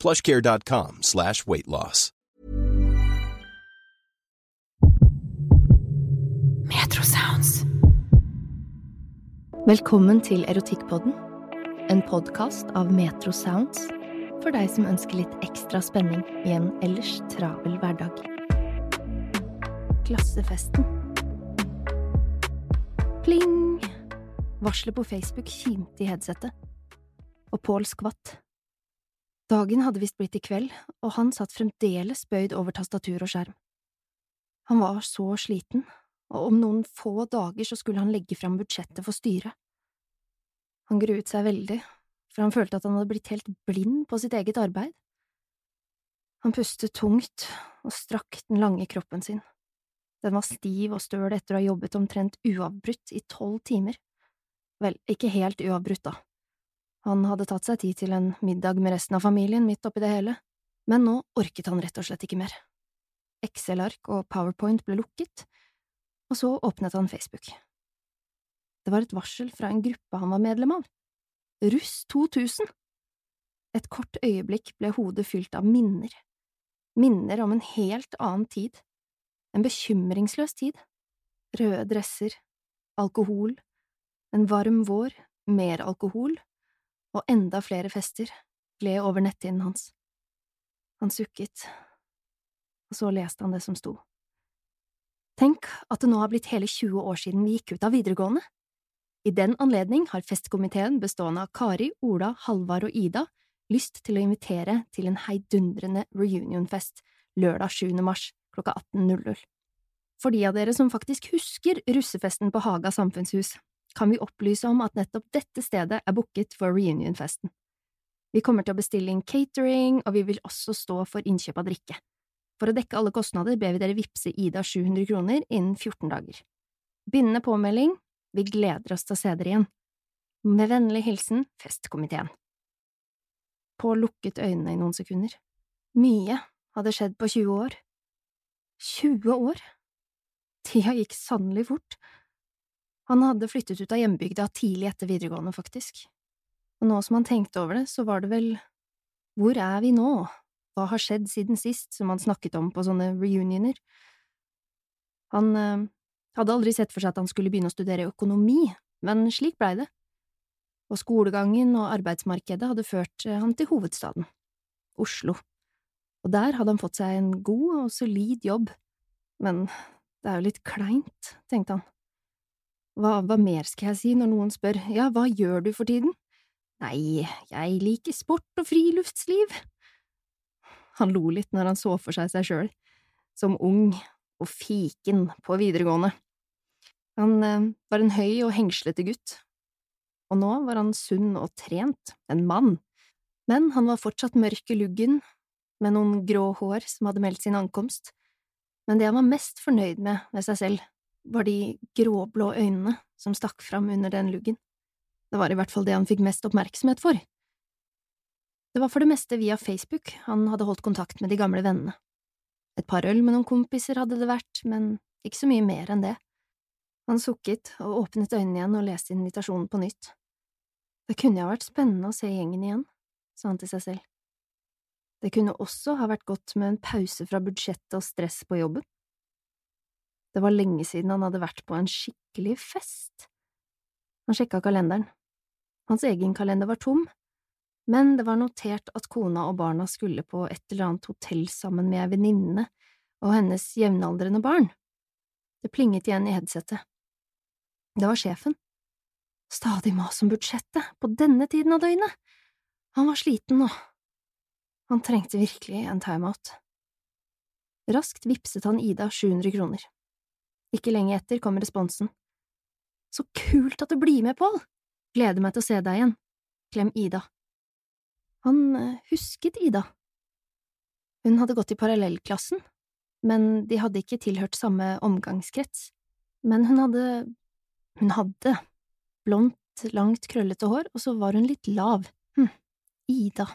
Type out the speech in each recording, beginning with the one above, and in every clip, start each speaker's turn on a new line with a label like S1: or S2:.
S1: plushcare.com slash weight loss.
S2: Metrosounds. Velkommen til Erotikkpodden, en podkast av Metro Sounds for deg som ønsker litt ekstra spenning i en ellers travel hverdag. Klassefesten. Pling! Varselet på Facebook kimte i headsetet, og Pål skvatt. Dagen hadde visst blitt i kveld, og han satt fremdeles bøyd over tastatur og skjerm. Han var så sliten, og om noen få dager så skulle han legge fram budsjettet for styret. Han gruet seg veldig, for han følte at han hadde blitt helt blind på sitt eget arbeid. Han pustet tungt og strakk den lange kroppen sin. Den var stiv og støl etter å ha jobbet omtrent uavbrutt i tolv timer. Vel, ikke helt uavbrutt, da. Han hadde tatt seg tid til en middag med resten av familien midt oppi det hele, men nå orket han rett og slett ikke mer. Excel-ark og PowerPoint ble lukket, og så åpnet han Facebook. Det var et varsel fra en gruppe han var medlem av. Russ 2000! Et kort øyeblikk ble hodet fylt av minner. Minner om en helt annen tid. En bekymringsløs tid. Røde dresser. Alkohol. En varm vår. Mer alkohol. Og enda flere fester gled over netthinnen hans. Han sukket, og så leste han det som sto. Tenk at det nå har blitt hele 20 år siden vi gikk ut av videregående. I den anledning har festkomiteen bestående av Kari, Ola, Halvard og Ida lyst til å invitere til en heidundrende reunionfest lørdag 7. mars klokka 18.00. For de av dere som faktisk husker russefesten på Haga samfunnshus, kan vi opplyse om at nettopp dette stedet er booket for reunionfesten. Vi kommer til å bestille inn catering, og vi vil også stå for innkjøp av drikke. For å dekke alle kostnader ber vi dere vippse Ida 700 kroner innen 14 dager. Bindende påmelding, vi gleder oss til å se dere igjen. Med vennlig hilsen Festkomiteen. Pål lukket øynene i noen sekunder. Mye hadde skjedd på 20 år. 20 år? Tida gikk sannelig fort. Han hadde flyttet ut av hjembygda tidlig etter videregående, faktisk. Og nå som han tenkte over det, så var det vel… Hvor er vi nå? Hva har skjedd siden sist, som han snakket om på sånne reunioner? Han eh, hadde aldri sett for seg at han skulle begynne å studere økonomi, men slik blei det. Og skolegangen og arbeidsmarkedet hadde ført eh, han til hovedstaden, Oslo. Og der hadde han fått seg en god og solid jobb, men det er jo litt kleint, tenkte han. Hva, hva mer skal jeg si når noen spør ja, hva gjør du for tiden? Nei, jeg liker sport og friluftsliv. Han lo litt når han så for seg seg sjøl, som ung og fiken på videregående. Han eh, var en høy og hengslete gutt, og nå var han sunn og trent, en mann, men han var fortsatt mørk i luggen, med noen grå hår som hadde meldt sin ankomst, men det han var mest fornøyd med ved seg selv, var de gråblå øynene som stakk fram under den luggen. Det var i hvert fall det han fikk mest oppmerksomhet for. Det var for det meste via Facebook han hadde holdt kontakt med de gamle vennene. Et par øl med noen kompiser hadde det vært, men ikke så mye mer enn det. Han sukket og åpnet øynene igjen og leste invitasjonen på nytt. Det kunne ha vært spennende å se gjengen igjen, sa han til seg selv. Det kunne også ha vært godt med en pause fra budsjettet og stress på jobben. Det var lenge siden han hadde vært på en skikkelig fest. Han sjekka kalenderen. Hans egen kalender var tom, men det var notert at kona og barna skulle på et eller annet hotell sammen med ei venninne og hennes jevnaldrende barn. Det plinget igjen i headsetet. Det var sjefen. Stadig mas om budsjettet, på denne tiden av døgnet. Han var sliten nå. Han trengte virkelig en timeout. Raskt vipset han Ida 700 kroner. Ikke lenge etter kom responsen. Så kult at du blir med, Pål! Gleder meg til å se deg igjen. Klem Ida. Han eh, husket Ida. Hun hadde gått i parallellklassen, men de hadde ikke tilhørt samme omgangskrets. Men hun hadde… hun hadde blondt, langt, krøllete hår, og så var hun litt lav. Hm, Ida.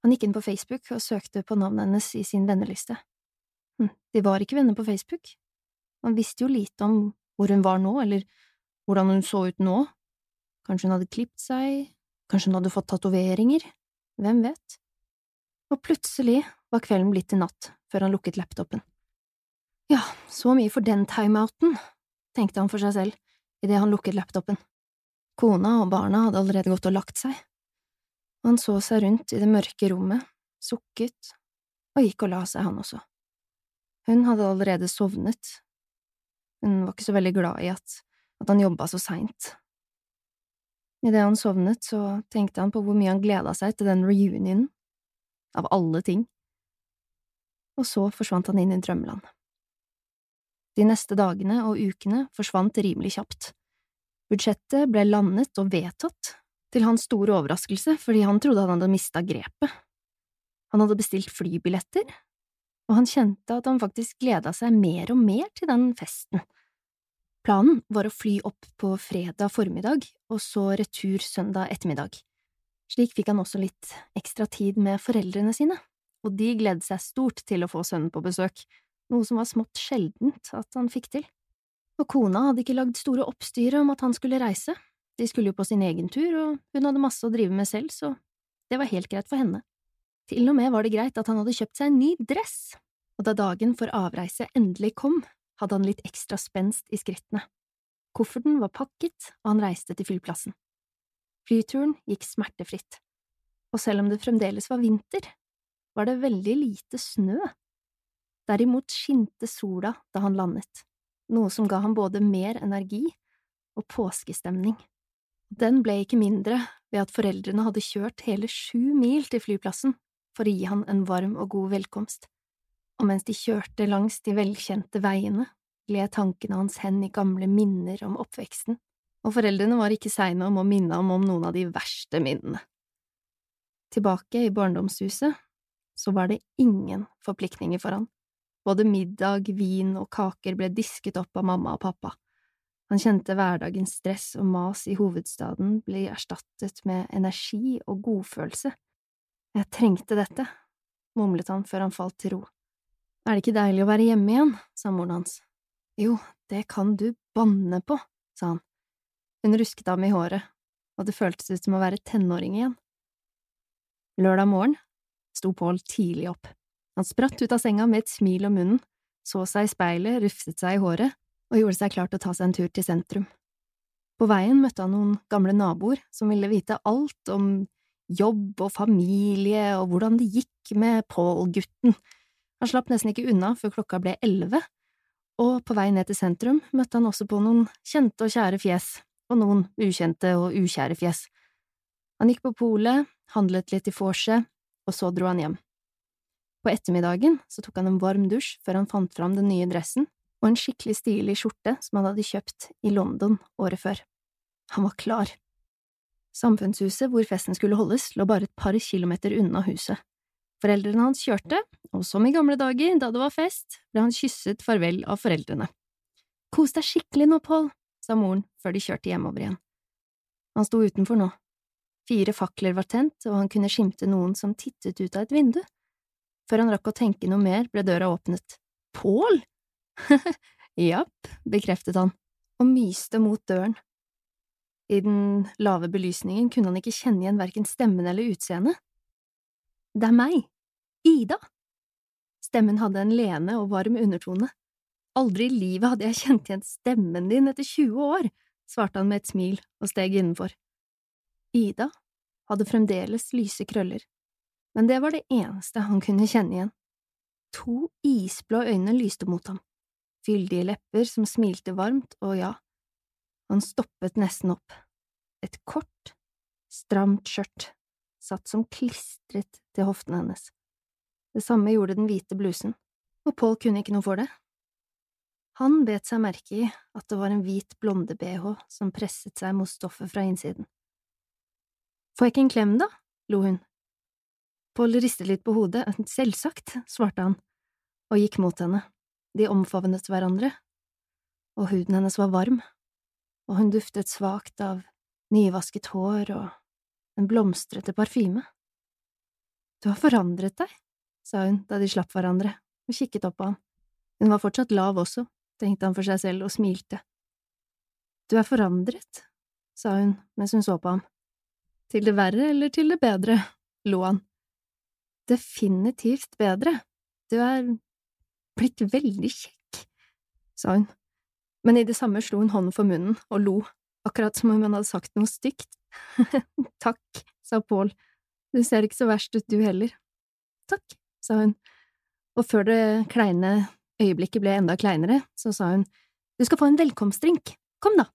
S2: Han gikk inn på Facebook og søkte på navnet hennes i sin venneliste. Hm, de var ikke venner på Facebook. Han visste jo lite om hvor hun var nå, eller hvordan hun så ut nå. Kanskje hun hadde klipt seg, kanskje hun hadde fått tatoveringer hvem vet? Og plutselig var kvelden blitt til natt før han lukket laptopen. Ja, så mye for den timeouten, tenkte han for seg selv idet han lukket laptopen. Kona og barna hadde allerede gått og lagt seg. Han så seg rundt i det mørke rommet, sukket og gikk og la seg, han også. Hun hadde allerede sovnet. Hun var ikke så veldig glad i at, at han jobba så seint, Idet han sovnet, så tenkte han på hvor mye han gleda seg til den reunionen, av alle ting, og så forsvant han inn i drømmeland. De neste dagene og ukene forsvant rimelig kjapt. Budsjettet ble landet og vedtatt, til hans store overraskelse fordi han trodde han hadde mista grepet. Han hadde bestilt flybilletter, og han kjente at han faktisk gleda seg mer og mer til den festen. Planen var å fly opp på fredag formiddag og så retur søndag ettermiddag. Slik fikk han også litt ekstra tid med foreldrene sine, og de gledet seg stort til å få sønnen på besøk, noe som var smått sjeldent at han fikk til. Og kona hadde ikke lagd store oppstyret om at han skulle reise, de skulle jo på sin egen tur, og hun hadde masse å drive med selv, så det var helt greit for henne. Til og med var det greit at han hadde kjøpt seg en ny dress, og da dagen for avreise endelig kom, hadde han litt ekstra spenst i skrittene. Kofferten var pakket, og han reiste til flyplassen. Flyturen gikk smertefritt, og selv om det fremdeles var vinter, var det veldig lite snø. Derimot skinte sola da han landet, noe som ga ham både mer energi og påskestemning. Den ble ikke mindre ved at foreldrene hadde kjørt hele sju mil til flyplassen for å gi han en varm og god velkomst og mens de kjørte langs de velkjente veiene, gled tankene hans hen i gamle minner om oppveksten, og foreldrene var ikke seine om å minne ham om noen av de verste minnene. Tilbake i barndomshuset så var det ingen forpliktninger for han. Både middag, vin og kaker ble disket opp av mamma og pappa. Han kjente hverdagens stress og mas i hovedstaden bli erstattet med energi og godfølelse. Jeg trengte dette, mumlet han før han falt til ro. Er det ikke deilig å være hjemme igjen, sa moren hans. Jo, det kan du banne på, sa han. Hun rusket ham i håret, og det føltes ut som å være tenåring igjen. Lørdag morgen sto Pål tidlig opp. Han spratt ut av senga med et smil om munnen, så seg i speilet, rufset seg i håret og gjorde seg klar til å ta seg en tur til sentrum. På veien møtte han noen gamle naboer som ville vite alt om jobb og familie og hvordan det gikk med Pål-gutten han slapp nesten ikke unna før klokka ble elleve, og på vei ned til sentrum møtte han også på noen kjente og kjære fjes, og noen ukjente og ukjære fjes. Han gikk på polet, handlet litt i vorset, og så dro han hjem. På ettermiddagen så tok han en varm dusj før han fant fram den nye dressen og en skikkelig stilig skjorte som han hadde kjøpt i London året før. Han var klar. Samfunnshuset hvor festen skulle holdes, lå bare et par kilometer unna huset. Foreldrene hans kjørte, og som i gamle dager, da det var fest, ble han kysset farvel av foreldrene. Kos deg skikkelig nå, Paul, sa moren før de kjørte hjemover igjen. Han sto utenfor nå. Fire fakler var tent, og han kunne skimte noen som tittet ut av et vindu. Før han rakk å tenke noe mer, ble døra åpnet. Pål? Japp, bekreftet han, og myste mot døren. I den lave belysningen kunne han ikke kjenne igjen verken stemmen eller utseendet. Det er meg, Ida. Stemmen hadde en lene og varm undertone. Aldri i livet hadde jeg kjent igjen stemmen din etter 20 år, svarte han med et smil og steg innenfor. Ida hadde fremdeles lyse krøller, men det var det eneste han kunne kjenne igjen. To isblå øyne lyste mot ham, fyldige lepper som smilte varmt, og ja, han stoppet nesten opp. Et kort, stramt skjørt, satt som klistret til hoftene hennes. Det samme gjorde den hvite blusen, og Paul kunne ikke noe for det. Han bet seg merke i at det var en hvit blonde-bh som presset seg mot stoffet fra innsiden. Får jeg ikke en klem, da? lo hun. Paul ristet litt på hodet. Selvsagt, svarte han, og gikk mot henne. De omfavnet hverandre, og huden hennes var varm, og hun duftet svakt av nyvasket hår og en blomstrete parfyme. Du har forandret deg, sa hun da de slapp hverandre og kikket opp på ham. Hun var fortsatt lav også, tenkte han for seg selv og smilte. Du er forandret, sa hun mens hun så på ham. Til det verre eller til det bedre, lo han. Definitivt bedre, du er blitt veldig kjekk, sa hun, men i det samme slo hun hånden for munnen og lo, akkurat som om hun hadde sagt noe stygt. Takk, sa Paul, du ser ikke så verst ut du heller. Takk, sa hun, og før det kleine øyeblikket ble enda kleinere, så sa hun, du skal få en velkomstdrink, kom da.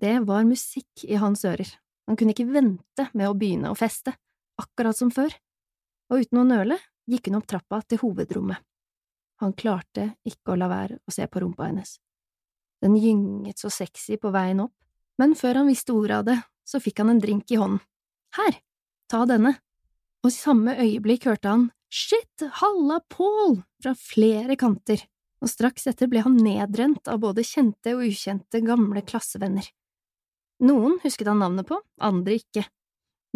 S2: Det var musikk i hans ører, han kunne ikke vente med å begynne å feste, akkurat som før, og uten å nøle gikk hun opp trappa til hovedrommet. Han klarte ikke å la være å se på rumpa hennes. Den gynget så sexy på veien opp, men før han visste ordet av det, så fikk han en drink i hånden. Her, ta denne. Og i samme øyeblikk hørte han Shit, halla, Paul! fra flere kanter, og straks etter ble han nedrent av både kjente og ukjente gamle klassevenner. Noen husket han navnet på, andre ikke,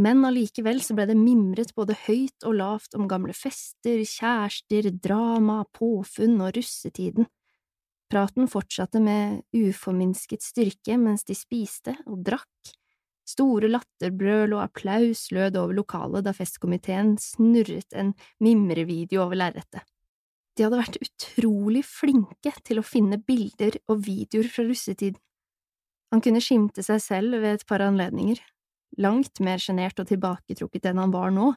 S2: men allikevel så ble det mimret både høyt og lavt om gamle fester, kjærester, drama, påfunn og russetiden. Praten fortsatte med uforminsket styrke mens de spiste og drakk. Store latterbrøl og applaus lød over lokalet da festkomiteen snurret en mimrevideo over lerretet. De hadde vært utrolig flinke til å finne bilder og videoer fra russetiden. Han kunne skimte seg selv ved et par anledninger, langt mer sjenert og tilbaketrukket enn han var nå.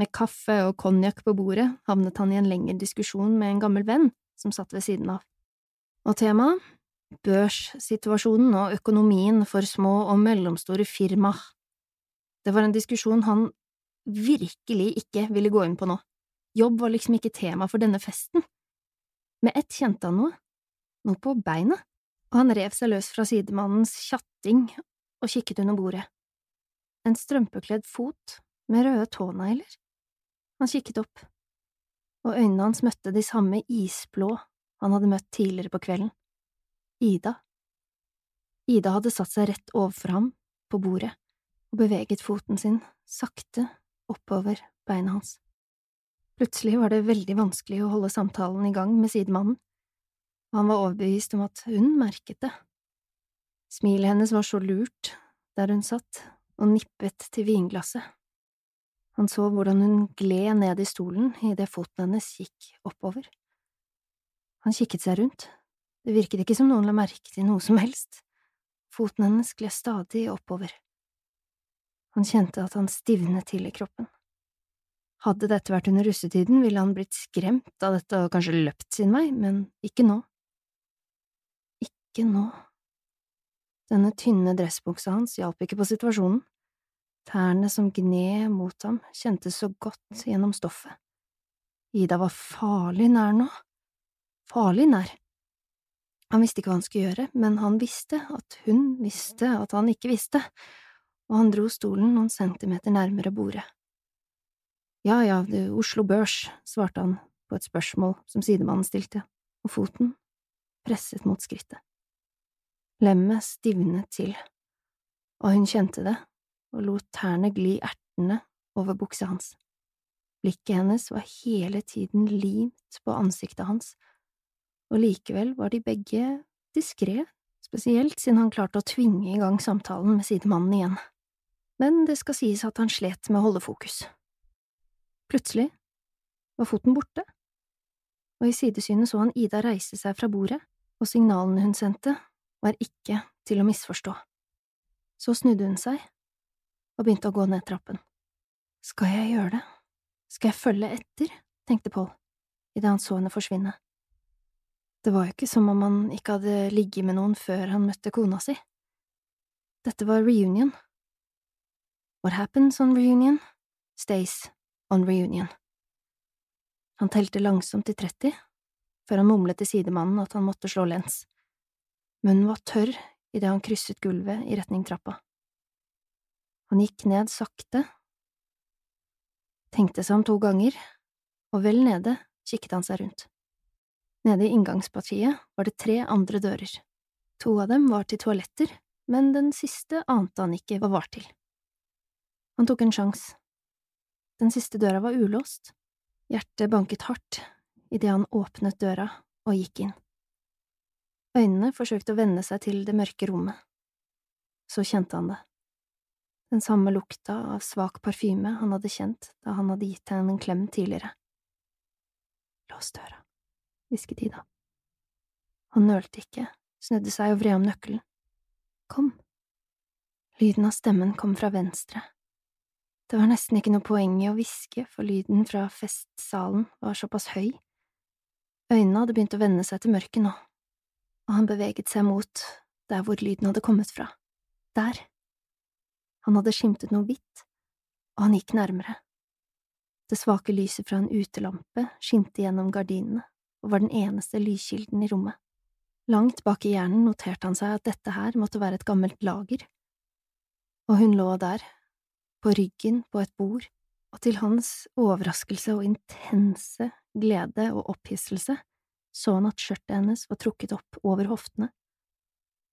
S2: Med kaffe og konjakk på bordet havnet han i en lengre diskusjon med en gammel venn som satt ved siden av. Og temaet? Børssituasjonen og økonomien for små og mellomstore firma. Det var en diskusjon han virkelig ikke ville gå inn på nå. Jobb var liksom ikke tema for denne festen. Med ett kjente han noe, noe på beinet, og han rev seg løs fra sidemannens tjatting og kikket under bordet. En strømpekledd fot med røde tånegler. Han kikket opp, og øynene hans møtte de samme isblå han hadde møtt tidligere på kvelden. Ida. Ida hadde satt seg rett overfor ham, på bordet, og beveget foten sin, sakte, oppover beinet hans. Plutselig var det veldig vanskelig å holde samtalen i gang med sidemannen, og han var overbevist om at hun merket det. Smilet hennes var så lurt der hun satt og nippet til vinglasset. Han så hvordan hun gled ned i stolen idet foten hennes gikk oppover. Han kikket seg rundt. Det virket ikke som noen la merke til noe som helst. Foten hennes gled stadig oppover. Han kjente at han stivnet til i kroppen. Hadde dette vært under russetiden, ville han blitt skremt av dette og kanskje løpt sin vei, men ikke nå. Ikke nå. Denne tynne dressbuksa hans hjalp ikke på situasjonen. Tærne som gned mot ham, kjentes så godt gjennom stoffet. Ida var farlig nær nå farlig nær. Han visste ikke hva han skulle gjøre, men han visste at hun visste at han ikke visste, og han dro stolen noen centimeter nærmere bordet. Ja, ja, det er Oslo Børs, svarte han på et spørsmål som sidemannen stilte, og foten presset mot skrittet. Lemmet stivnet til, og hun kjente det, og lot tærne gli ertende over buksa hans. Blikket hennes var hele tiden limt på ansiktet hans, og likevel var de begge diskré, spesielt siden han klarte å tvinge i gang samtalen med sidemannen igjen. Men det skal sies at han slet med å holde fokus. Plutselig var foten borte, og i sidesynet så han Ida reise seg fra bordet, og signalene hun sendte, var ikke til å misforstå. Så snudde hun seg og begynte å gå ned trappen. Skal jeg gjøre det? Skal jeg følge etter? tenkte Paul idet han så henne forsvinne. Det var jo ikke som om han ikke hadde ligget med noen før han møtte kona si. Dette var reunion. What happens on reunion stays on reunion. Han telte langsomt til 30, før han mumlet til sidemannen at han måtte slå lens. Munnen var tørr idet han krysset gulvet i retning trappa. Han gikk ned sakte, tenkte seg om to ganger, og vel nede kikket han seg rundt. Nede i inngangspartiet var det tre andre dører. To av dem var til toaletter, men den siste ante han ikke hva var til. Han tok en sjanse. Den siste døra var ulåst. Hjertet banket hardt idet han åpnet døra og gikk inn. Øynene forsøkte å venne seg til det mørke rommet. Så kjente han det. Den samme lukta av svak parfyme han hadde kjent da han hadde gitt henne en klem tidligere. Lås døra, hvisket Ida. Han nølte ikke, snudde seg og vred om nøkkelen. Kom. Lyden av stemmen kom fra venstre. Det var nesten ikke noe poeng i å hviske, for lyden fra festsalen var såpass høy. Øynene hadde begynt å venne seg til mørket nå, og han beveget seg mot der hvor lyden hadde kommet fra. Der. Han hadde skimtet noe hvitt, og han gikk nærmere. Det svake lyset fra en utelampe skinte gjennom gardinene og var den eneste lyskilden i rommet. Langt bak i hjernen noterte han seg at dette her måtte være et gammelt lager, og hun lå der, på ryggen på et bord, og til hans overraskelse og intense glede og opphisselse så han at skjørtet hennes var trukket opp over hoftene.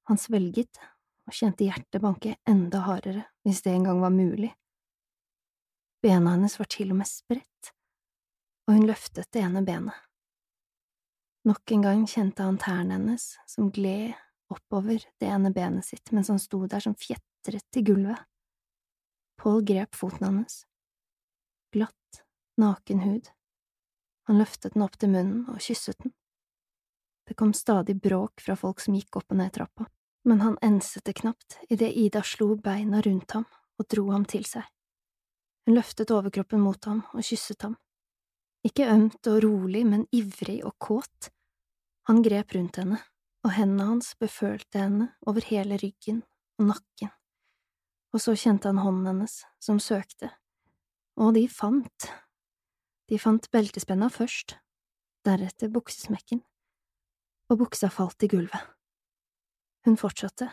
S2: Han svelget og kjente hjertet banke enda hardere, hvis det engang var mulig. Bena hennes var til og med spredt, og hun løftet det ene benet. Nok en gang kjente han tærne hennes som gled oppover det ene benet sitt mens han sto der som fjetret til gulvet. Paul grep foten hans. Glatt, naken hud. Han løftet den opp til munnen og kysset den. Det kom stadig bråk fra folk som gikk opp og ned trappa, men han enset det knapt idet Ida slo beina rundt ham og dro ham til seg. Hun løftet overkroppen mot ham og kysset ham. Ikke ømt og rolig, men ivrig og kåt. Han grep rundt henne, og hendene hans befølte henne over hele ryggen og nakken og så kjente han hånden hennes, som søkte, og de fant. De fant beltespenna først, deretter buksesmekken, og buksa falt i gulvet. Hun fortsatte.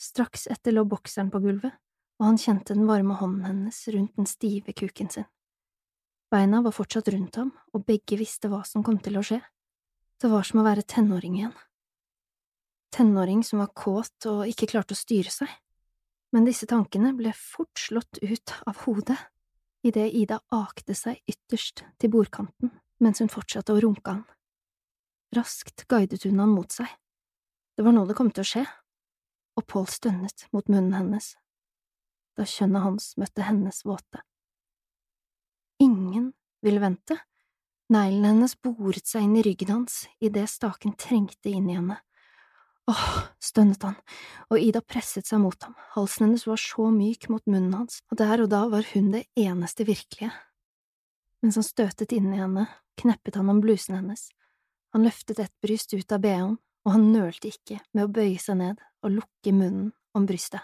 S2: Straks etter lå bokseren på gulvet, og han kjente den varme hånden hennes rundt den stive kuken sin. Beina var fortsatt rundt ham, og begge visste hva som kom til å skje. Det var som å være tenåring igjen. Tenåring som var kåt og ikke klarte å styre seg men disse tankene ble fort slått ut av hodet idet Ida akte seg ytterst til bordkanten mens hun fortsatte å runke han. Raskt guidet hun han mot seg. Det var nå det kom til å skje, og Paul stønnet mot munnen hennes da kjønnet hans møtte hennes våte. Ingen ville vente. Neglen hennes boret seg inn i ryggen hans idet staken trengte inn i henne. Åh, stønnet han, og Ida presset seg mot ham, halsen hennes var så myk mot munnen hans, og der og da var hun det eneste virkelige. Mens han støtet inn i henne, kneppet han om blusen hennes, han løftet et bryst ut av bh-en, og han nølte ikke med å bøye seg ned og lukke munnen om brystet.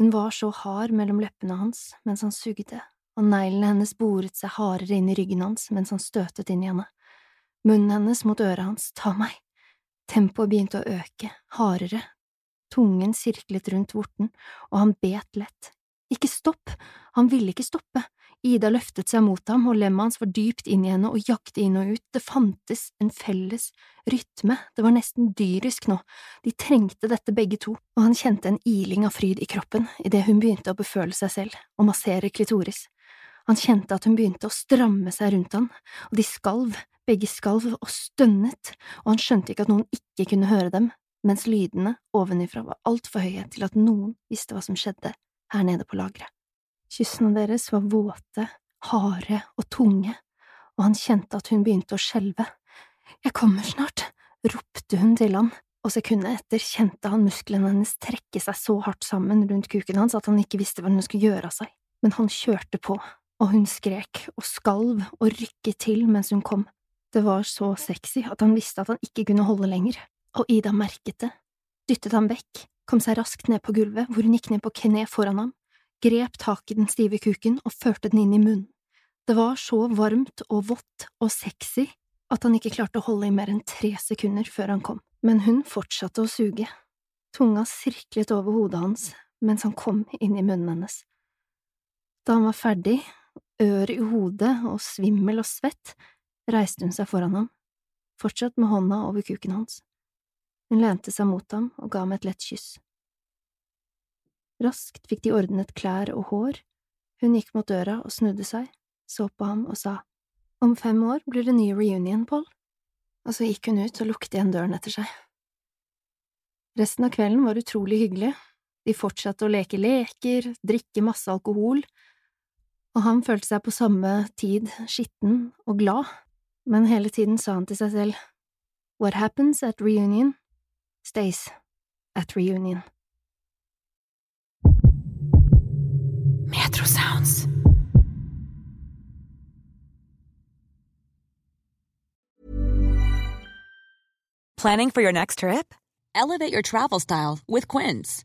S2: Hun var så hard mellom leppene hans mens han sugde, og neglene hennes boret seg hardere inn i ryggen hans mens han støtet inn i henne. Munnen hennes mot øret hans, ta meg, Tempoet begynte å øke, hardere. Tungen sirklet rundt vorten, og han bet lett. Ikke stopp! Han ville ikke stoppe. Ida løftet seg mot ham, og lemmet hans var dypt inn i henne og jakte inn og ut, det fantes en felles rytme, det var nesten dyrisk nå, de trengte dette begge to, og han kjente en iling av fryd i kroppen idet hun begynte å beføle seg selv og massere klitoris. Han kjente at hun begynte å stramme seg rundt han, og de skalv, begge skalv og stønnet, og han skjønte ikke at noen ikke kunne høre dem, mens lydene ovenifra var altfor høye til at noen visste hva som skjedde her nede på lageret. Kyssene deres var våte, harde og tunge, og han kjente at hun begynte å skjelve. Jeg kommer snart, ropte hun til han, og sekundet etter kjente han musklene hennes trekke seg så hardt sammen rundt kuken hans at han ikke visste hva hun skulle gjøre av seg, men han kjørte på, og hun skrek og skalv og rykket til mens hun kom. Det var så sexy at han visste at han ikke kunne holde lenger, og Ida merket det, dyttet ham vekk, kom seg raskt ned på gulvet hvor hun gikk ned på kne foran ham grep tak i den stive kuken og førte den inn i munnen. Det var så varmt og vått og sexy at han ikke klarte å holde i mer enn tre sekunder før han kom, men hun fortsatte å suge. Tunga sirklet over hodet hans mens han kom inn i munnen hennes. Da han var ferdig, ør i hodet og svimmel og svett, reiste hun seg foran ham, fortsatt med hånda over kuken hans. Hun lente seg mot ham og ga ham et lett kyss. Raskt fikk de ordnet klær og hår, hun gikk mot døra og snudde seg, så på ham og sa, Om fem år blir det ny reunion, Paul. Og så gikk hun ut og lukket igjen døren etter seg. Resten av kvelden var utrolig hyggelig, de fortsatte å leke leker, drikke masse alkohol, og han følte seg på samme tid skitten og glad, men hele tiden sa han til seg selv, What happens at reunion stays at reunion.
S3: Metro Sounds. Planning for your next trip? Elevate your travel style with Quince.